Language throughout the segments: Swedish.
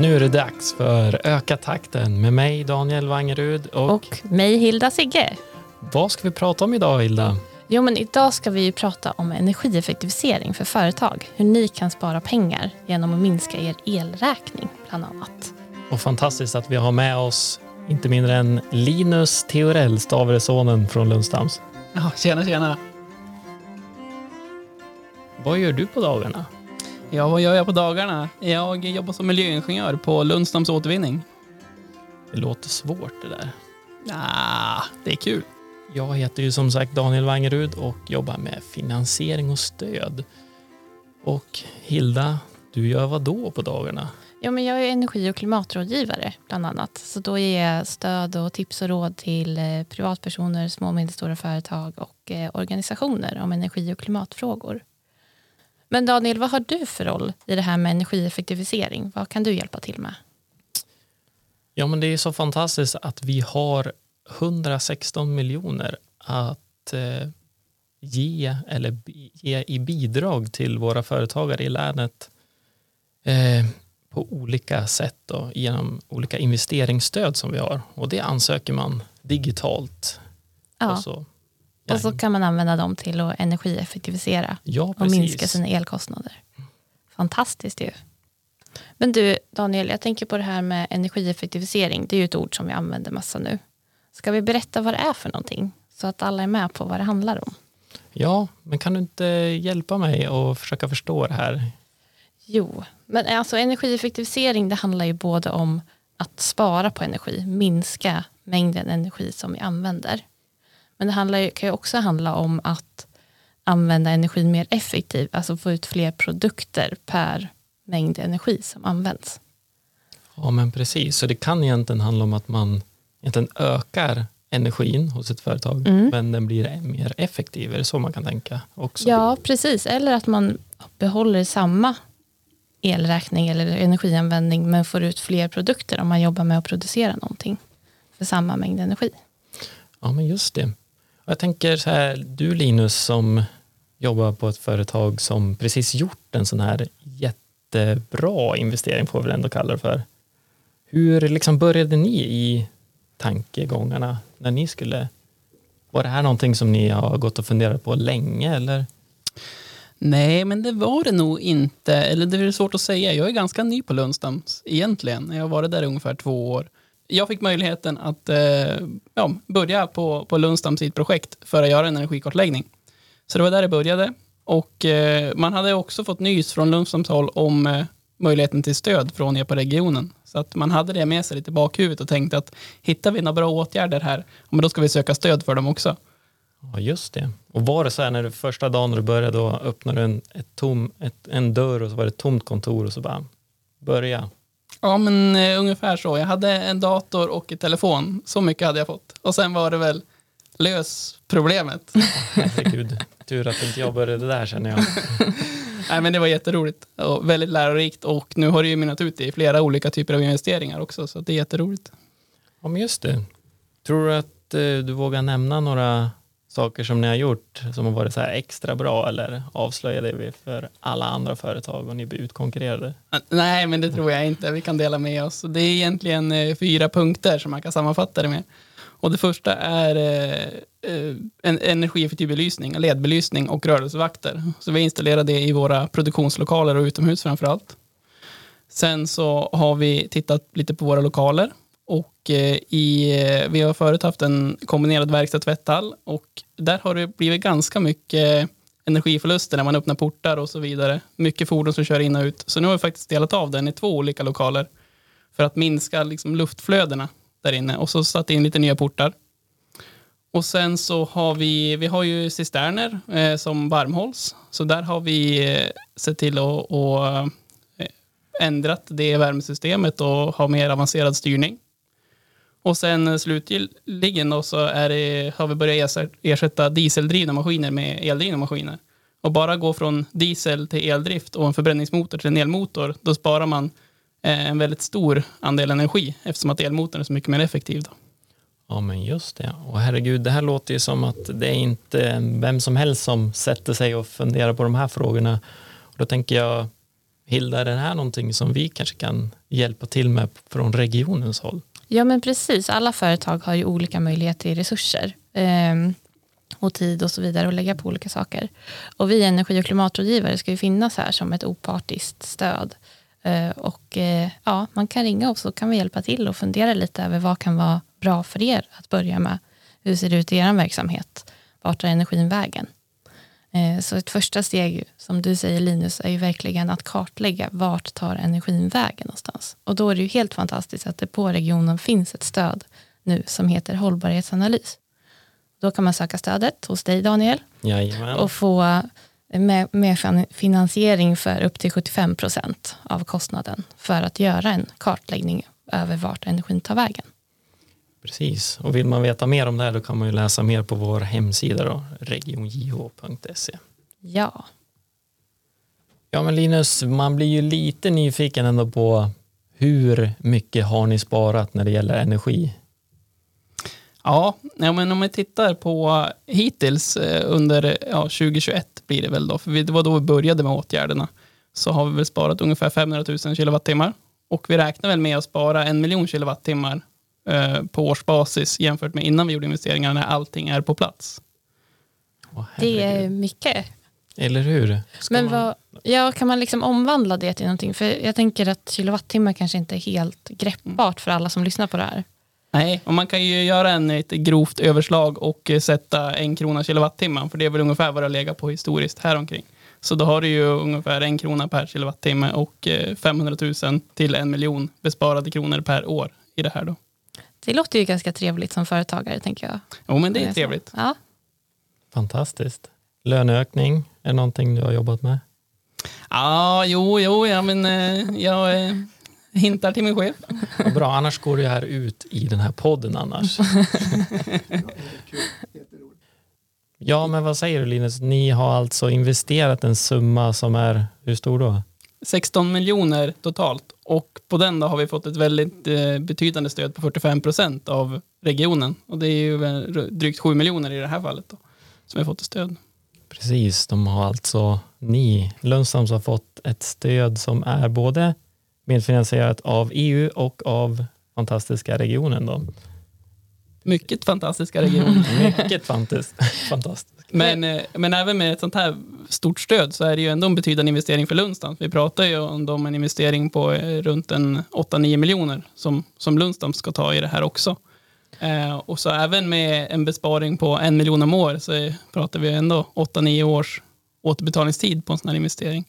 Nu är det dags för Öka takten med mig Daniel Wangerud och, Och mig, Hilda Sigge. vad ska vi prata om idag Hilda? Jo, men idag ska vi ju prata om energieffektivisering för företag. Hur ni kan spara pengar genom att minska er elräkning, bland annat. Och fantastiskt att vi har med oss inte mindre än Linus Theorell, Stavresonen från Lundstams. Ja, tjena, tjena. Vad gör du på dagarna? Ja, vad gör jag på dagarna? Jag jobbar som miljöingenjör på Lundstams återvinning. Det låter svårt det där. Ah, det är kul. Jag heter ju som sagt Daniel Wangerud och jobbar med finansiering och stöd. Och Hilda, du gör vad då på dagarna? Ja, men jag är energi och klimatrådgivare, bland annat. Så då ger jag stöd och tips och råd till eh, privatpersoner, små och medelstora företag och eh, organisationer om energi och klimatfrågor. Men Daniel, vad har du för roll i det här med energieffektivisering? Vad kan du hjälpa till med? Ja, men det är så fantastiskt att vi har 116 miljoner att eh, ge eller ge i bidrag till våra företagare i länet eh, på olika sätt då, genom olika investeringsstöd som vi har. Och det ansöker man digitalt. Ja, Och så, och så kan man använda dem till att energieffektivisera ja, och minska sina elkostnader. Fantastiskt ju. Men du, Daniel, jag tänker på det här med energieffektivisering. Det är ju ett ord som vi använder massa nu. Ska vi berätta vad det är för någonting? Så att alla är med på vad det handlar om. Ja, men kan du inte hjälpa mig att försöka förstå det här? Jo, men alltså energieffektivisering det handlar ju både om att spara på energi, minska mängden energi som vi använder. Men det handlar kan ju också handla om att använda energin mer effektivt, alltså få ut fler produkter per mängd energi som används. Ja, men precis. Så det kan egentligen handla om att man egentligen ökar energin hos ett företag, Mm. men den blir mer effektiv. Är det så man kan tänka också? Ja, precis. Eller att man behåller samma elräkning eller energianvändning men får ut fler produkter om man jobbar med att producera någonting för samma mängd energi. Ja, men just det. Jag tänker så här, du Linus som jobbar på ett företag som precis gjort en sån här jättebra investering, får vi väl ändå kalla det för. Hur liksom började ni i tankegångarna när ni skulle, var det här någonting som ni har gått och funderat på länge eller? Nej, men det var det nog inte. Eller det är svårt att säga. Jag är ganska ny på Lundstams egentligen. Jag har varit där i ungefär två år. Jag fick möjligheten att eh, ja, börja på, på Lundstams projekt för att göra en energikartläggning. Så det var där det började. Och eh, man hade också fått nys från Lundstams håll om eh, möjligheten till stöd från er på regionen. Så att man hade det med sig lite i bakhuvudet och tänkte att hittar vi några bra åtgärder här, ja, men då ska vi söka stöd för dem också. Ja, just det. Och var det så här när du första dagen när du började, då öppnade du en, ett tom, ett, en dörr och så var det ett tomt kontor och så bara börja. Ja, men eh, ungefär så. Jag hade en dator och en telefon. Så mycket hade jag fått. Och sen var det väl lös problemet. Herregud, tur att inte jag började där känner jag. Nej, men det var jätteroligt och väldigt lärorikt. Och nu har det ju mynnat ut i flera olika typer av investeringar också, så det är jätteroligt. Ja, men just det. Tror du att eh, du vågar nämna några saker som ni har gjort som har varit så här extra bra eller avslöjade vi för alla andra företag och ni blir utkonkurrerade? Nej, men det tror jag inte. Vi kan dela med oss. Det är egentligen eh, fyra punkter som man kan sammanfatta det med. Och det första är eh, eh en energieffektiv belysning, ledbelysning och rörelsevakter. Så vi installerar det i våra produktionslokaler och utomhus framför allt. Sen så har vi tittat lite på våra lokaler och eh, i, eh, vi har förut haft en kombinerad verkstad och tvätthall och där har det blivit ganska mycket energiförluster när man öppnar portar och så vidare. Mycket fordon som kör in och ut. Så nu har vi faktiskt delat av den i två olika lokaler för att minska liksom, luftflödena där inne och så satt in lite nya portar. Och sen så har vi, vi har ju cisterner eh, som varmhålls. Så där har vi eh, sett till att och, eh, ändrat det värmesystemet och ha mer avancerad styrning. Och sen slutligen då så är det, har vi börjat ersätta- dieseldrivna maskiner med eldrivna maskiner. Och bara gå från diesel till eldrift och en förbränningsmotor till en elmotor, då sparar man eh, en väldigt stor andel energi eftersom att elmotorn är så mycket mer effektiv. Då. Ja, men just det. Och herregud, det här låter ju som att det är inte vem som helst som sätter sig och funderar på de här frågorna. Och då tänker jag, Hilda, är det här någonting som vi kanske kan hjälpa till med från regionens håll? Ja men precis, alla företag har ju olika möjligheter till resurser eh, och tid och så vidare att lägga på olika saker. Och vi energi och klimatrådgivare ska ju finnas här som ett opartiskt stöd. Eh, och eh, ja, man kan ringa oss så kan vi hjälpa till och fundera lite över vad kan vara bra för er att börja med. Hur ser det ut i er verksamhet? Vart tar energin vägen? Eh, så ett första steg, som du säger Linus, är ju verkligen att kartlägga vart tar energin vägen någonstans. Och då är det ju helt fantastiskt att det på regionen finns ett stöd nu som heter hållbarhetsanalys. Då kan man söka stödet hos dig Daniel Jajamän. och få med, med finansiering för upp till 75 procent av kostnaden för att göra en kartläggning över vart energin tar vägen. Precis, och vill man veta mer om det här då kan man ju läsa mer på vår hemsida då, regionjh.se. Ja. Ja men Linus, man blir ju lite nyfiken ändå på hur mycket har ni sparat när det gäller energi? Ja, ja men om vi tittar på hittills eh, under ja, 2021 blir det väl då, för det var då vi började med åtgärderna, så har vi väl sparat ungefär 500 000 kilowattimmar. Och vi räknar väl med att spara en miljon kilowattimmar eh, på årsbasis jämfört med innan vi gjorde investeringarna när allting är på plats. Åh, Det är mycket. Eller hur? Ska Men vad, ja, kan man liksom omvandla det till någonting? För jag tänker att kilowattimmar kanske inte är helt greppbart för alla som lyssnar på det här. Nej, och man kan ju göra en ett grovt överslag och eh, sätta en krona kilowattimman, för det är väl ungefär vad det har legat på historiskt här omkring. Så då har du ju ungefär en krona per kilowattimme och eh, 500 000 till en miljon besparade kronor per år i det här då. Det låter ju ganska trevligt som företagare tänker jag. Jo, men det är trevligt. Ja. Fantastiskt. Löneökning är någonting du har jobbat med? Ja, jo, jo, ja, men eh, jag eh, hintar till min chef. Vad bra, annars går det här ut i den här podden annars. Ja, men vad säger du Linus? Ni har alltså investerat en summa som är, hur stor då? 16 miljoner totalt och på den då har vi fått ett väldigt eh, betydande stöd på 45 procent av regionen och det är ju drygt 7 miljoner i det här fallet då, som vi har fått i stöd. Precis, de har alltså, ni, Lönnsams har fått ett stöd som är både medfinansierat av EU och av fantastiska regionen. Då. Mycket fantastiska regioner. Mycket fantastiskt. fantastiskt. Men, eh, men även med ett sånt här stort stöd så är det ju ändå en betydande investering för Lundsdams. Vi pratar ju om om en investering på eh, runt en 8-9 miljoner som, som Lundsdams ska ta i det här också. Eh, och så även med en besparing på en miljon om år så pratar vi ändå 8-9 års återbetalningstid på en sån här investering.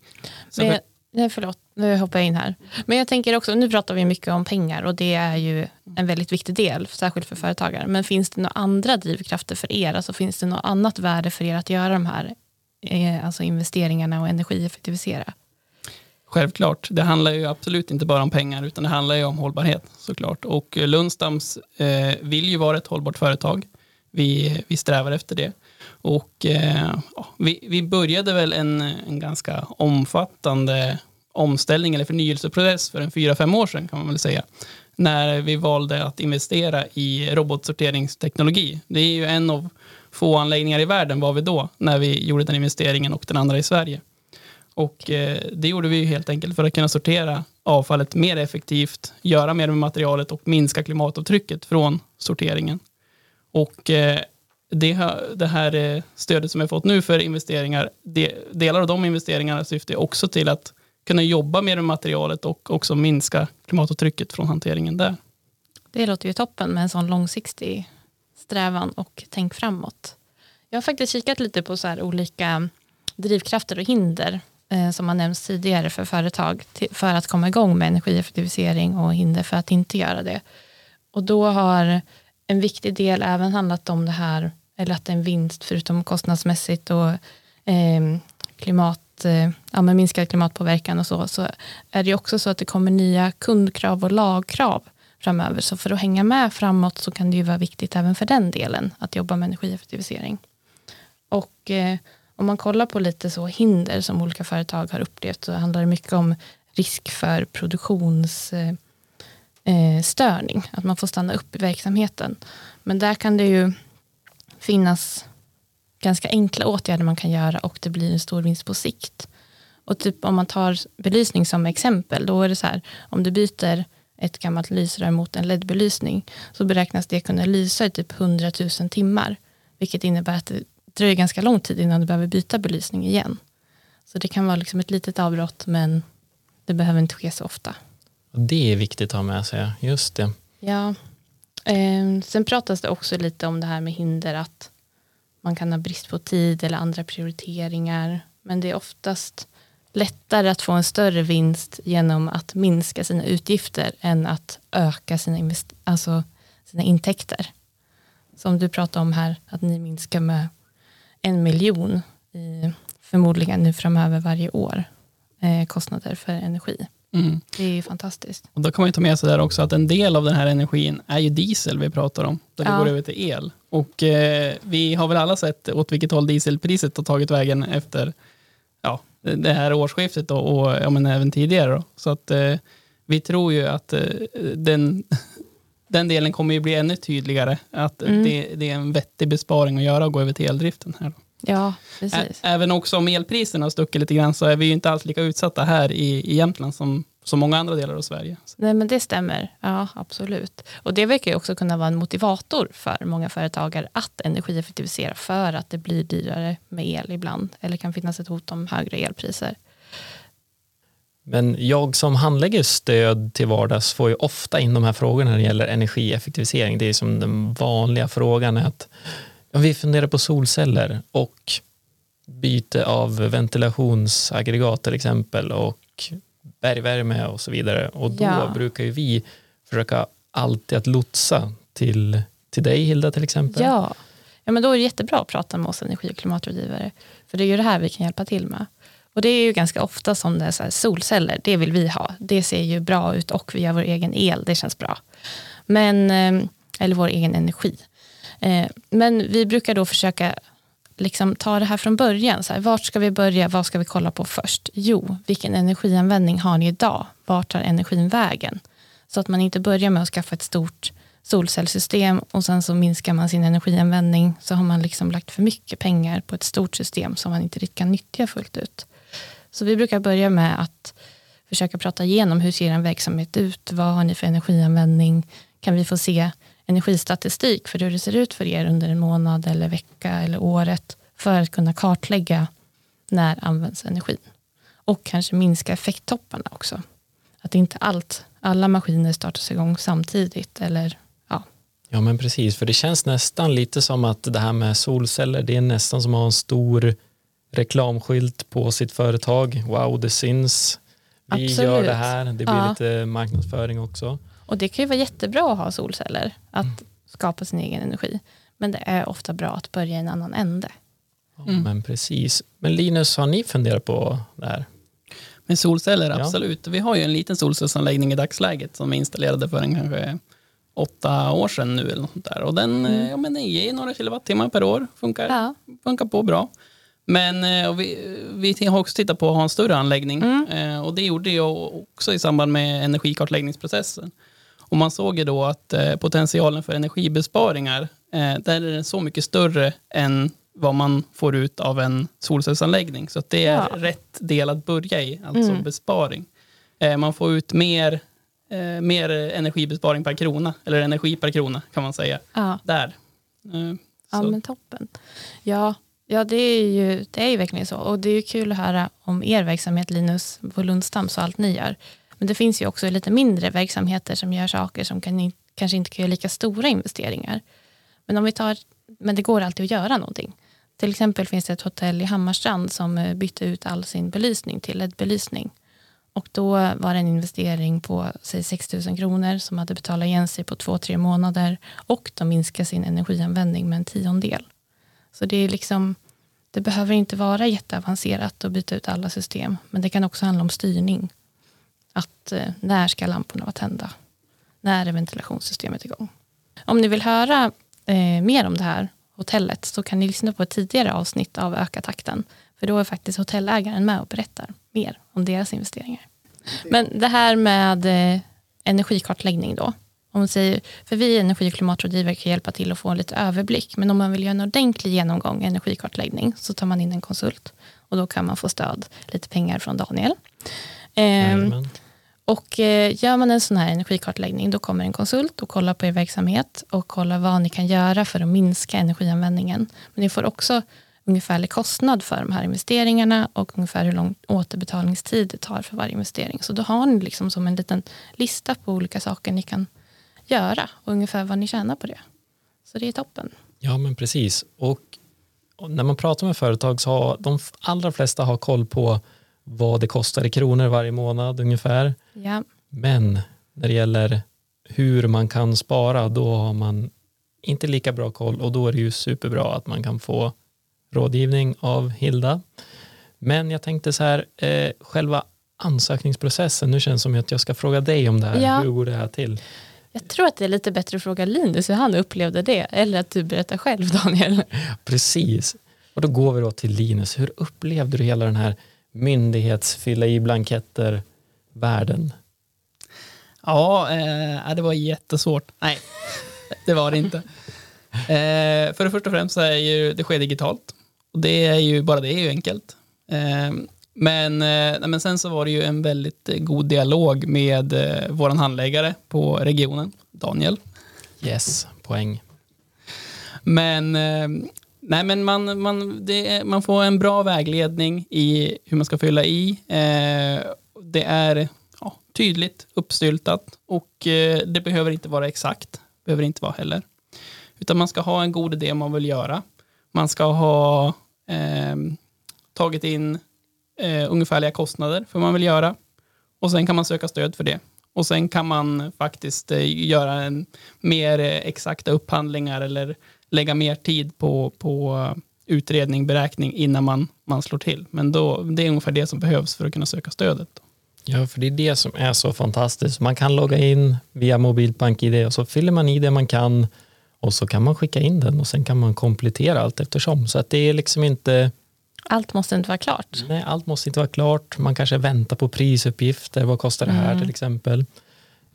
Så Men, nej, förlåt, nu hoppar jag in här. Men jag tänker också, nu pratar vi mycket om pengar och det är ju en väldigt viktig del, särskilt för företagare. Men finns det några andra drivkrafter för er? Alltså finns det något annat värde för er att göra de här eh, alltså investeringarna och energieffektivisera? Självklart. Det handlar ju absolut inte bara om pengar, utan det handlar ju om hållbarhet såklart. Och eh, Lundstams eh, vill ju vara ett hållbart företag. Vi, vi strävar efter det. Och eh, vi, vi började väl en, en ganska omfattande omställning eller förnyelseprocess för en fyra, fem år sedan kan man väl säga. När vi valde att investera i robotsorteringsteknologi. Det är ju en av få anläggningar i världen var vi då, när vi gjorde den investeringen och den andra i Sverige. Och eh, det gjorde vi ju helt enkelt för att kunna sortera avfallet mer effektivt, göra mer med materialet och minska klimatavtrycket från sorteringen. Och eh, det, här- det här stödet som vi har fått nu för investeringar, delar av de investeringarna syftar också till att kunna jobba mer med materialet och också minska klimatavtrycket från hanteringen där. Det låter ju toppen med en sån långsiktig strävan och tänk framåt. Jag har faktiskt kikat lite på så här olika drivkrafter och hinder eh, som har nämnts tidigare för företag till, för att komma igång med energieffektivisering och hinder för att inte göra det. Och då har en viktig del även handlat om det här, eller att det är en vinst förutom kostnadsmässigt och eh, klimat, eh, ja, men minskad klimatpåverkan och så, så är det ju också så att det kommer nya kundkrav och lagkrav framöver. Så för att hänga med framåt så kan det ju vara viktigt även för den delen att jobba med energieffektivisering. Och eh, om man kollar på lite så hinder som olika företag har upplevt så handlar det mycket om risk för produktions eh, Eh, störning, att man får stanna upp i verksamheten. Men där kan det ju finnas ganska enkla åtgärder man kan göra och det blir en stor vinst på sikt. Och typ om man tar belysning som exempel, då är det så här, om du byter ett gammalt lysrör mot en LED-belysning så beräknas det kunna lysa i typ 100 000 timmar. Vilket innebär att det dröjer ganska lång tid innan du behöver byta belysning igen. Så det kan vara liksom ett litet avbrott men det behöver inte ske så ofta. Och det är viktigt att ha med sig, just det. Ja. Eh, sen pratas det också lite om det här med hinder att man kan ha brist på tid eller andra prioriteringar. Men det är oftast lättare att få en större vinst genom att minska sina utgifter än att öka sina, invest- alltså sina intäkter. Som du pratade om här, att ni minskar med en miljon i, förmodligen nu framöver varje år eh, kostnader för energi. Mm. Det är ju fantastiskt. Och då kan man ju ta med sig där också att en del av den här energin är ju diesel vi pratar om, där det Ja. går över till el. Och eh, vi har väl alla sett åt vilket håll dieselpriset har tagit vägen efter ja, det här årsskiftet då, och ja, men även tidigare. Då. Så att eh, vi tror ju att eh, den, den delen kommer ju bli ännu tydligare, att Mm. det, det är en vettig besparing att göra och gå över till eldriften här. Då. Ja, Ä- precis. Även också om elpriserna har stuckit lite grann så är vi ju inte alls lika utsatta här i, i Jämtland som, som många andra delar av Sverige. Nej men det stämmer, ja absolut. Och det verkar ju också kunna vara en motivator för många företagare att energieffektivisera för att det blir dyrare med el ibland. Eller kan finnas ett hot om högre elpriser. Men jag som handlägger stöd till vardags får ju ofta in de här frågorna när det gäller energieffektivisering. Det är som den vanliga frågan är att vi funderar på solceller och byte av ventilationsaggregat till exempel och bergvärme och så vidare. Och då Ja. brukar ju vi försöka alltid att lotsa till, till dig Hilda till exempel. Ja. ja, men då är det jättebra att prata med oss energi och klimatrådgivare. För det är ju det här vi kan hjälpa till med. Och det är ju ganska ofta som det är så här, solceller, det vill vi ha. Det ser ju bra ut och vi har vår egen el, det känns bra. Men, eh, eller vår egen energi. Eh, men vi brukar då försöka liksom ta det här från början. Så här, vart ska vi börja? Vad ska vi kolla på först? Jo, vilken energianvändning har ni idag? Vart tar energin vägen? Så att man inte börjar med att skaffa ett stort solcellssystem och sen så minskar man sin energianvändning så har man liksom lagt för mycket pengar på ett stort system som man inte riktigt kan nyttja fullt ut. Så vi brukar börja med att försöka prata igenom hur ser en verksamhet ut? Vad har ni för energianvändning? Kan vi få se energistatistik för hur det ser ut för er under en månad eller vecka eller året för att kunna kartlägga när används energin. Och kanske minska effekttopparna också. Att inte allt, alla maskiner startas igång samtidigt eller ja, Ja men precis, för det känns nästan lite som att det här med solceller, det är nästan som att ha en stor reklamskylt på sitt företag. Wow, det syns. Vi Absolut. gör det här, det blir Ja. lite marknadsföring också. Och det kan ju vara jättebra att ha solceller, att skapa sin egen energi. Men det är ofta bra att börja i en annan ände. Ja, Mm. Men precis. Men Linus, har ni funderat på det här? Men solceller, Ja. absolut. Vi har ju en liten solcellsanläggning i dagsläget som är installerade för en kanske åtta år sedan nu eller något där. Och den Mm. eh, ja, men den ger några kilowattimmar per år. Funkar, Ja, funkar på bra. Men eh, och vi, vi har också tittat på att ha en större anläggning. Mm. Eh, och det gjorde jag också i samband med energikartläggningsprocessen. Och man såg ju då att eh, potentialen för energibesparingar, eh, där är den så mycket större än vad man får ut av en solcellsanläggning. Så det är Ja. rätt del att börja i, alltså Mm. besparing. Eh, man får ut mer, mer energibesparing per krona, eller energi per krona kan man säga. ja. Där. Eh, Ja, så. men toppen. Ja, ja det, är ju, det är ju verkligen så. Och det är ju kul att höra om er verksamhet Linus på Lundstams och allt ni gör. Men det finns ju också lite mindre verksamheter som gör saker som kan, kanske inte kan göra lika stora investeringar. Men, om vi tar, men det går alltid att göra någonting. Till exempel finns det ett hotell i Hammarstrand som eh, bytte ut all sin belysning till LED-belysning. Och då var det en investering på säg 6 000 kronor som hade betalat igen sig på två, tre månader och de minskar sin energianvändning med en tiondel. Så det är liksom, det behöver inte vara jätteavancerat att byta ut alla system, men det kan också handla om styrning. Att eh, när ska lamporna vara tända? När är ventilationssystemet igång? Om ni vill höra eh, mer om det här hotellet så kan ni lyssna på ett tidigare avsnitt av Öka takten. För då är faktiskt hotellägaren med och berättar mer om deras investeringar. Men det här med eh, energikartläggning då. Om man säger, för vi energi och klimatrådgivare kan hjälpa till att få en lite överblick. Men om man vill göra en ordentlig genomgång energikartläggning så tar man in en konsult. och då kan man få stöd, lite pengar från Daniel. Eh, Jajamän. och eh, gör man en sån här energikartläggning, då kommer en konsult och kollar på er verksamhet och kollar vad ni kan göra för att minska energianvändningen. Men ni får också ungefärlig kostnad för de här investeringarna och ungefär hur lång återbetalningstid det tar för varje investering. Så då har ni liksom som en liten lista på olika saker ni kan göra och ungefär vad ni tjänar på det. Så det är toppen. Ja, men precis. Och, när man pratar med företag så har de allra flesta har koll på vad det kostar i kronor varje månad ungefär. Ja, Men när det gäller hur man kan spara, då har man inte lika bra koll och då är det ju superbra att man kan få rådgivning av Hilda. Men jag tänkte så här, eh, själva ansökningsprocessen, nu känns det som att jag ska fråga dig om det här. Ja. Hur går det här till? jag tror att det är lite bättre att fråga Linus hur han upplevde det. Eller att du berättar själv Daniel. Precis. Och då går vi då till Linus. Hur upplevde du hela den här myndighetsfylla i blanketter världen? Ja, eh, det var jättesvårt. Nej, det var det inte. Eh, för det första och främst så är ju, det sker digitalt. Och det är ju, bara det är ju enkelt. Eh, men, eh, nej, men sen så var det ju en väldigt eh, god dialog med eh, våran handläggare på regionen, Daniel. Yes, poäng. Men, eh, nej, men man, man, det, man får en bra vägledning i hur man ska fylla i. Eh, det är ja, tydligt uppstyltat och eh, det behöver inte vara exakt. Behöver inte vara heller. Utan man ska ha en god idé om man vill göra. Man ska ha eh, tagit in eh, ungefärliga kostnader för vad man vill göra. Och sen kan man söka stöd för det. Och sen kan man faktiskt eh, göra en mer eh, exakta upphandlingar eller lägga mer tid på, på eh, utredning, beräkning innan man, man slår till. Men då, det är ungefär det som behövs för att kunna söka stödet. Ja, för det är det som är så fantastiskt. Man kan logga in via mobilt bank-id och så fyller man i det man kan och så kan man skicka in den och sen kan man komplettera allt eftersom. Så att det är liksom inte, Allt måste inte vara klart. nej, allt måste inte vara klart. Man kanske väntar på prisuppgifter. Vad kostar det här Mm. till exempel?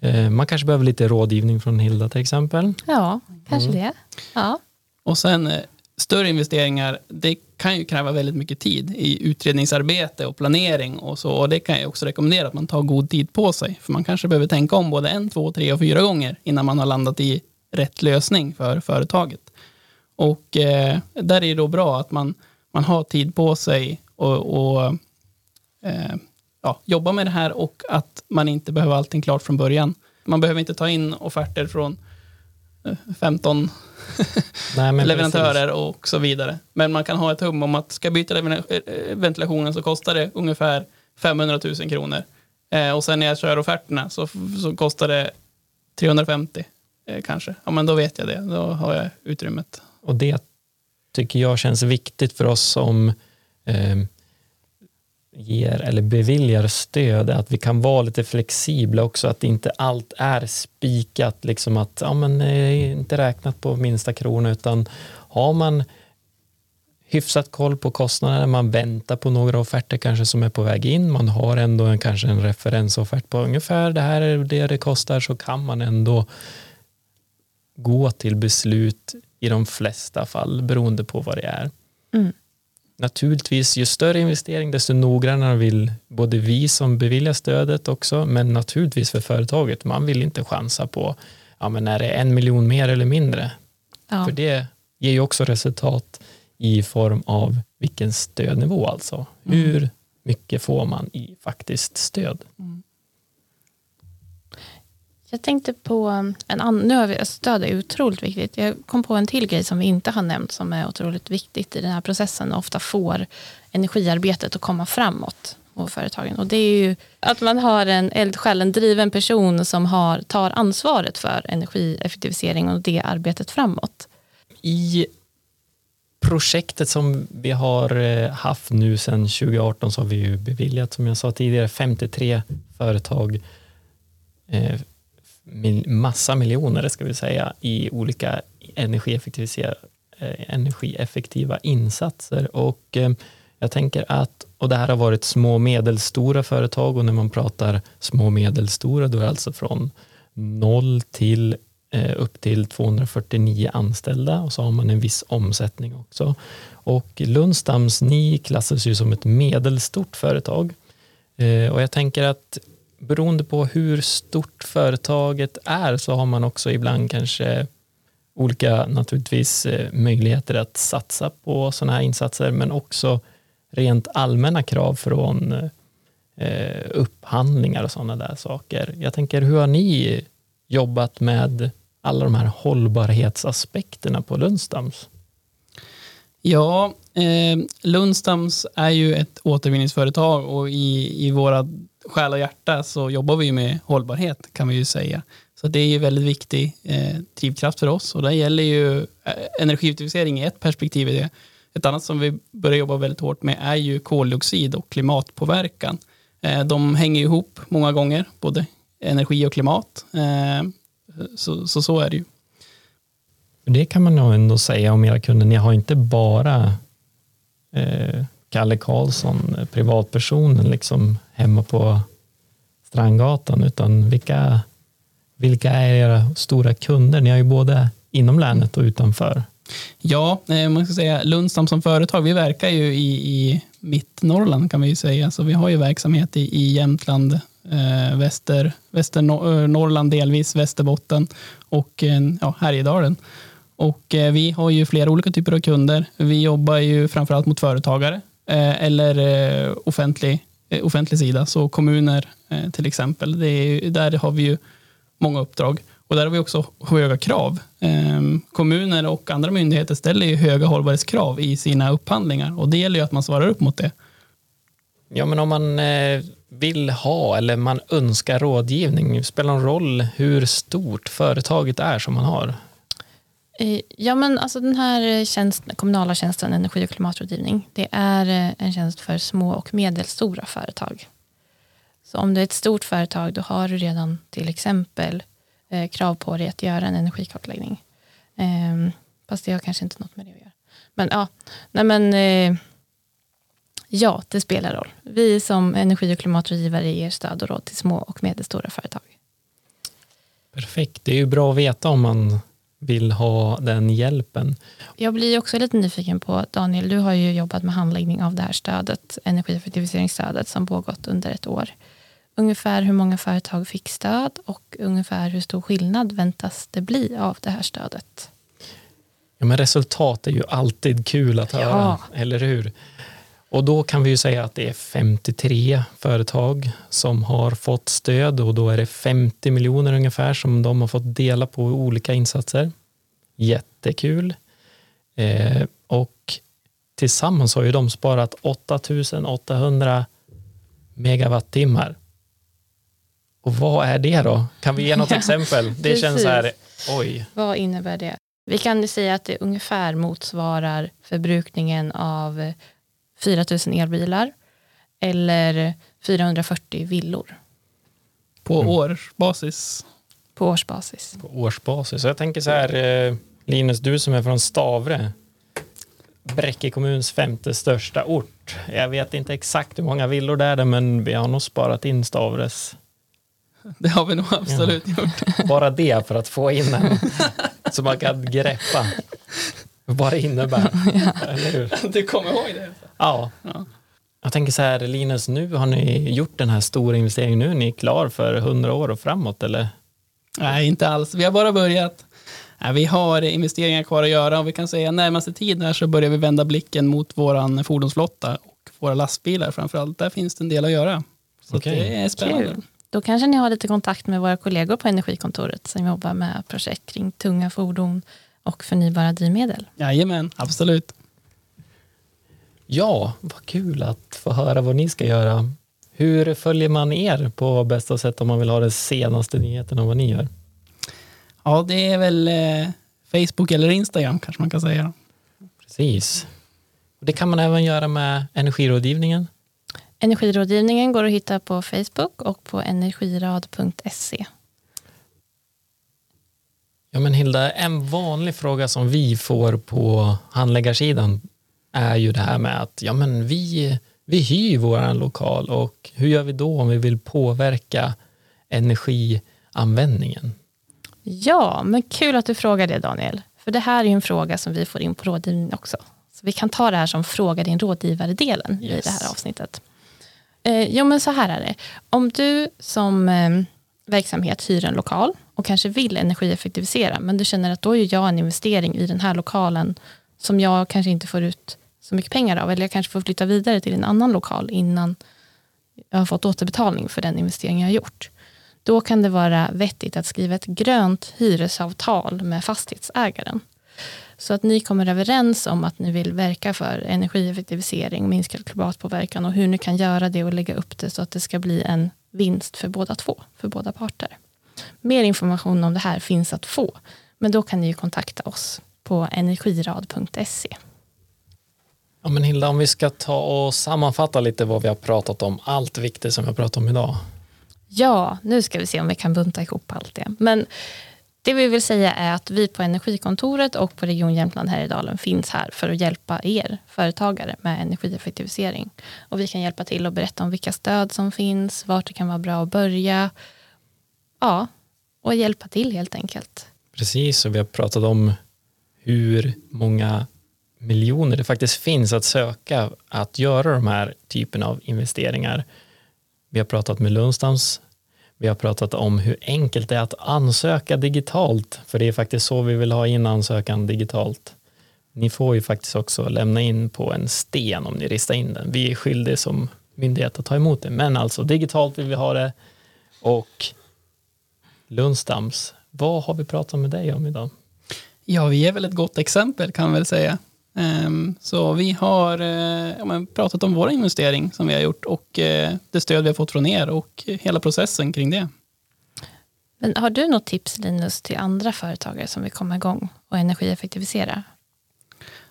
Eh, Man kanske behöver lite rådgivning från Hilda till exempel. Ja, kanske Mm. det. Ja. Och sen eh, större investeringar, det kan ju kräva väldigt mycket tid i utredningsarbete och planering och så. Och det kan jag också rekommendera att man tar god tid på sig. För man kanske behöver tänka om både en, två, tre och fyra gånger innan man har landat i rätt lösning för företaget. Och eh, där är det då bra att man, man har tid på sig och, och eh, ja, jobba med det här och att man inte behöver allting klart från början. Man behöver inte ta in offerter från eh, 15 Nej, leverantörer och så vidare. Men man kan ha ett hum om att ska jag byta lever- eh, ventilationen så kostar det ungefär 500 000 kronor. Eh, och sen när jag kör offerterna så, så kostar det 350 eh, kanske. Ja men då vet jag det, då har jag utrymmet. Och det tycker jag känns viktigt för oss som eh, ger eller beviljar stöd, att vi kan vara lite flexibla också, att inte allt är spikat, liksom att ja, men, eh, inte räknat på minsta krona, utan har man hyfsat koll på kostnaderna, man väntar på några offerter kanske som är på väg in, man har ändå en, kanske en referensoffert på ungefär det här är det det kostar, så kan man ändå gå till beslut i de flesta fall beroende på vad det är. Mm. Naturligtvis, ju större investering desto noggrannare vill både vi som beviljar stödet också, men naturligtvis för företaget. Man vill inte chansa på, ja men är det en miljon mer eller mindre? Ja. För det ger ju också resultat i form av vilken stödnivå alltså. Hur mycket får man i faktiskt stöd? Jag tänkte på um, en annan, nu har vi, alltså, stöd är otroligt viktigt. Jag kom på en till grej som vi inte har nämnt som är otroligt viktigt i den här processen och ofta får energiarbetet att komma framåt på företagen. Och det är ju att man har en eldsjäl, en driven person som har, tar ansvaret för energieffektivisering och det arbetet framåt. I projektet som vi har eh, haft nu sedan 2018 så har vi ju beviljat, som jag sa tidigare, 53 företag eh, massa miljoner ska vi säga i olika energieffektivisera, eh, energieffektiva insatser och eh, jag tänker att, och det här har varit små och medelstora företag och när man pratar små och medelstora då är det alltså från noll till eh, upp till 249 anställda och så har man en viss omsättning också. Och Lundstams, ni klassas ju som ett medelstort företag. Och jag tänker att beroende på hur stort företaget är så har man också ibland kanske olika naturligtvis eh, möjligheter att satsa på sådana här insatser men också rent allmänna krav från eh, upphandlingar och sådana där saker. Jag tänker, hur har ni jobbat med alla de här hållbarhetsaspekterna på Lundstams? Ja, eh, Lundstams är ju ett återvinningsföretag och i, i våra själ och hjärta så jobbar vi med hållbarhet kan vi ju säga. Så det är ju väldigt viktig eh, drivkraft för oss och det gäller ju eh, energieffektivisering i ett perspektiv i det. Ett annat som vi börjar jobba väldigt hårt med är ju koldioxid och klimatpåverkan. Eh, de hänger ihop många gånger, både energi och klimat. Eh, så, så, så är det ju. Det kan man nog ändå säga om era kunder. Ni har inte bara eh, Kalle Karlsson, eh, privatpersonen, liksom hemma på Strandgatan, utan vilka, vilka är era stora kunder? Ni har ju både inom länet och utanför. Ja, eh, man ska säga Lundstam som företag, vi verkar ju i, i Mittnorrland kan vi ju säga, så vi har ju verksamhet i, i Jämtland, eh, Väster, Västernorrland eh, delvis, Västerbotten och eh, ja, Härjedalen. Och eh, vi har ju flera olika typer av kunder. Vi jobbar ju framförallt mot företagare Eh, eller eh, offentlig, eh, offentlig sida, så kommuner till exempel. Det är, där har vi ju många uppdrag. Och där har vi också höga krav. Ehm, kommuner och andra myndigheter ställer ju höga hållbarhetskrav i sina upphandlingar och det gäller ju att man svarar upp mot det. Ja, men om man vill ha eller man önskar rådgivning, spelar det någon roll hur stort företaget är som man har? Eh, ja, men alltså den här tjänsten, kommunala tjänsten energi och klimatrådgivning, det är eh, en tjänst för små och medelstora företag. Så om du är ett stort företag, då har du redan till exempel eh, krav på dig att göra en energikartläggning. Eh, fast det har kanske inte något med det att göra. Men ja, nej men, eh, ja, det spelar roll. Vi som energi och klimatrådgivare ger stöd och råd till små och medelstora företag. Perfekt, det är ju bra att veta om man vill ha den hjälpen. Jag blir också lite nyfiken på, Daniel, du har ju jobbat med handläggning av det här stödet, energieffektiviseringsstödet som pågått under ett år. Ungefär hur många företag fick stöd och ungefär hur stor skillnad väntas det bli av det här stödet? Ja, men resultat är ju alltid kul att höra, ja. eller hur? Och då kan vi ju säga att det är 53 företag som har fått stöd och då är det 50 miljoner ungefär som de har fått dela på olika insatser. Jättekul. Eh, och tillsammans har ju de sparat 8800 megawattimmar. Och vad är det då? Kan vi ge något exempel? Det känns så här, oj. Vad innebär det? Vi kan säga att det ungefär motsvarar förbrukningen av 4 000 elbilar eller 440 villor. På mm. årsbasis? På årsbasis. På årsbasis. Så jag tänker så här, eh, Linus, du som är från Stavre, Bräcke kommuns femte största ort. Jag vet inte exakt hur många villor det är, men vi har nog sparat in Stavres. Det har vi nog absolut ja. gjort. Bara det för att få in en så man kan greppa vad det innebär. ja. Eller hur? Du kommer ihåg det? Ja. ja. Jag tänker så här, Linus, nu har ni gjort den här stora investeringen. Nu är ni klar för hundra år och framåt, eller? Nej, inte alls. Vi har bara börjat. Vi har investeringar kvar att göra och vi kan säga närmaste tid här så börjar vi vända blicken mot vår fordonsflotta och våra lastbilar framför allt. Där finns det en del att göra. Så okay. det är spännande. Kul. Då kanske ni har lite kontakt med våra kollegor på Energikontoret som jobbar med projekt kring tunga fordon och förnybara drivmedel. Jajamän, absolut. Ja, vad kul att få höra vad ni ska göra. Hur följer man er på bästa sätt om man vill ha de senaste nyheterna om vad ni gör? Ja, det är väl eh, Facebook eller Instagram kanske man kan säga. Precis. Det kan man även göra med energirådgivningen. Energirådgivningen går att hitta på Facebook och på energirad.se. Ja, men Hilda, en vanlig fråga som vi får på handläggarsidan är ju det här med att ja, men vi, vi hyr vår lokal och hur gör vi då om vi vill påverka energianvändningen? Ja, men kul att du frågar det Daniel. För det här är ju en fråga som vi får in på rådgivning också. Så vi kan ta det här som fråga din rådgivare-delen Yes. i det här avsnittet. Eh, jo, men så här är det. Om du som eh, verksamhet hyr en lokal och kanske vill energieffektivisera, men du känner att då gör jag en investering i den här lokalen som jag kanske inte får ut så mycket pengar av, eller jag kanske får flytta vidare till en annan lokal innan jag har fått återbetalning för den investering jag har gjort. Då kan det vara vettigt att skriva ett grönt hyresavtal med fastighetsägaren. Så att ni kommer överens om att ni vill verka för energieffektivisering, minskad klimatpåverkan och hur ni kan göra det och lägga upp det så att det ska bli en vinst för båda två, för båda parter. Mer information om det här finns att få, men då kan ni ju kontakta oss på energirad.se. Ja, men Hilda, om vi ska ta och sammanfatta lite vad vi har pratat om, allt viktigt som vi har pratat om idag. Ja, nu ska vi se om vi kan bunta ihop allt det. Men det vi vill säga är att vi på Energikontoret och på Region Jämtland Härjedalen finns här för att hjälpa er företagare med energieffektivisering. Och vi kan hjälpa till att berätta om vilka stöd som finns, vart det kan vara bra att börja. Ja, och hjälpa till helt enkelt. Precis, och vi har pratat om hur många miljoner det faktiskt finns att söka att göra de här typen av investeringar. Vi har pratat med Lundstams. Vi har pratat om hur enkelt det är att ansöka digitalt, för det är faktiskt så vi vill ha in ansökan digitalt. Ni får ju faktiskt också lämna in på en sten om ni ristar in den. Vi är skyldiga som myndighet att ta emot det, men alltså digitalt vill vi ha det. Och Lundstams, vad har vi pratat med dig om idag? Ja, vi är väl ett gott exempel kan man väl säga. Ehm, Så vi har eh, ja, pratat om vår investering som vi har gjort och eh, det stöd vi har fått från er och hela processen kring det. Men har du något tips Linus till andra företagare som vill komma igång och energieffektivisera?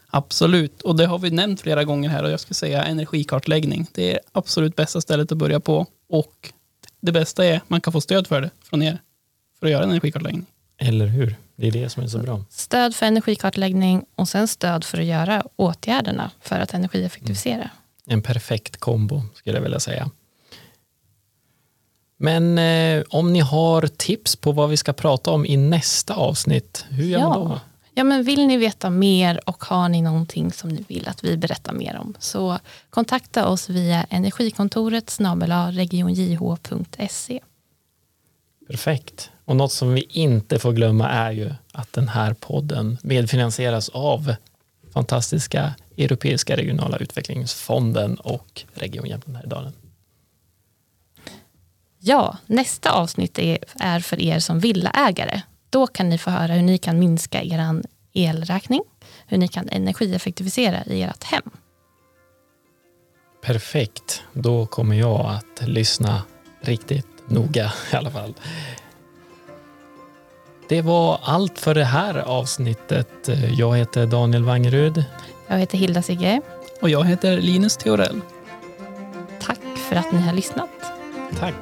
Absolut, och det har vi nämnt flera gånger här och jag skulle säga energikartläggning. Det är absolut bästa stället att börja på och det bästa är att man kan få stöd för det från er för att göra en energikartläggning. Eller hur? Det är det som är så bra. Stöd för energikartläggning och sen stöd för att göra åtgärderna för att energieffektivisera. En perfekt kombo skulle jag vilja säga. Men eh, om ni har tips på vad vi ska prata om i nästa avsnitt, hur gör man då? Ja, men vill ni veta mer och har ni någonting som ni vill att vi berättar mer om så kontakta oss via energikontoret snabel-a regionjh.se. Perfekt. Och något som vi inte får glömma är ju att den här podden medfinansieras av fantastiska Europeiska regionala utvecklingsfonden och Region Jämtland Härjedalen. Ja, nästa avsnitt är, för er som villaägare. Då kan ni få höra hur ni kan minska er elräkning, hur ni kan energieffektivisera i ert hem. Perfekt. Då kommer jag att lyssna riktigt noga i alla fall. Det var allt för det här avsnittet. Jag heter Daniel Wangerud. Jag heter Hilda Sigge. Och jag heter Linus Theorell. Tack för att ni har lyssnat. Tack.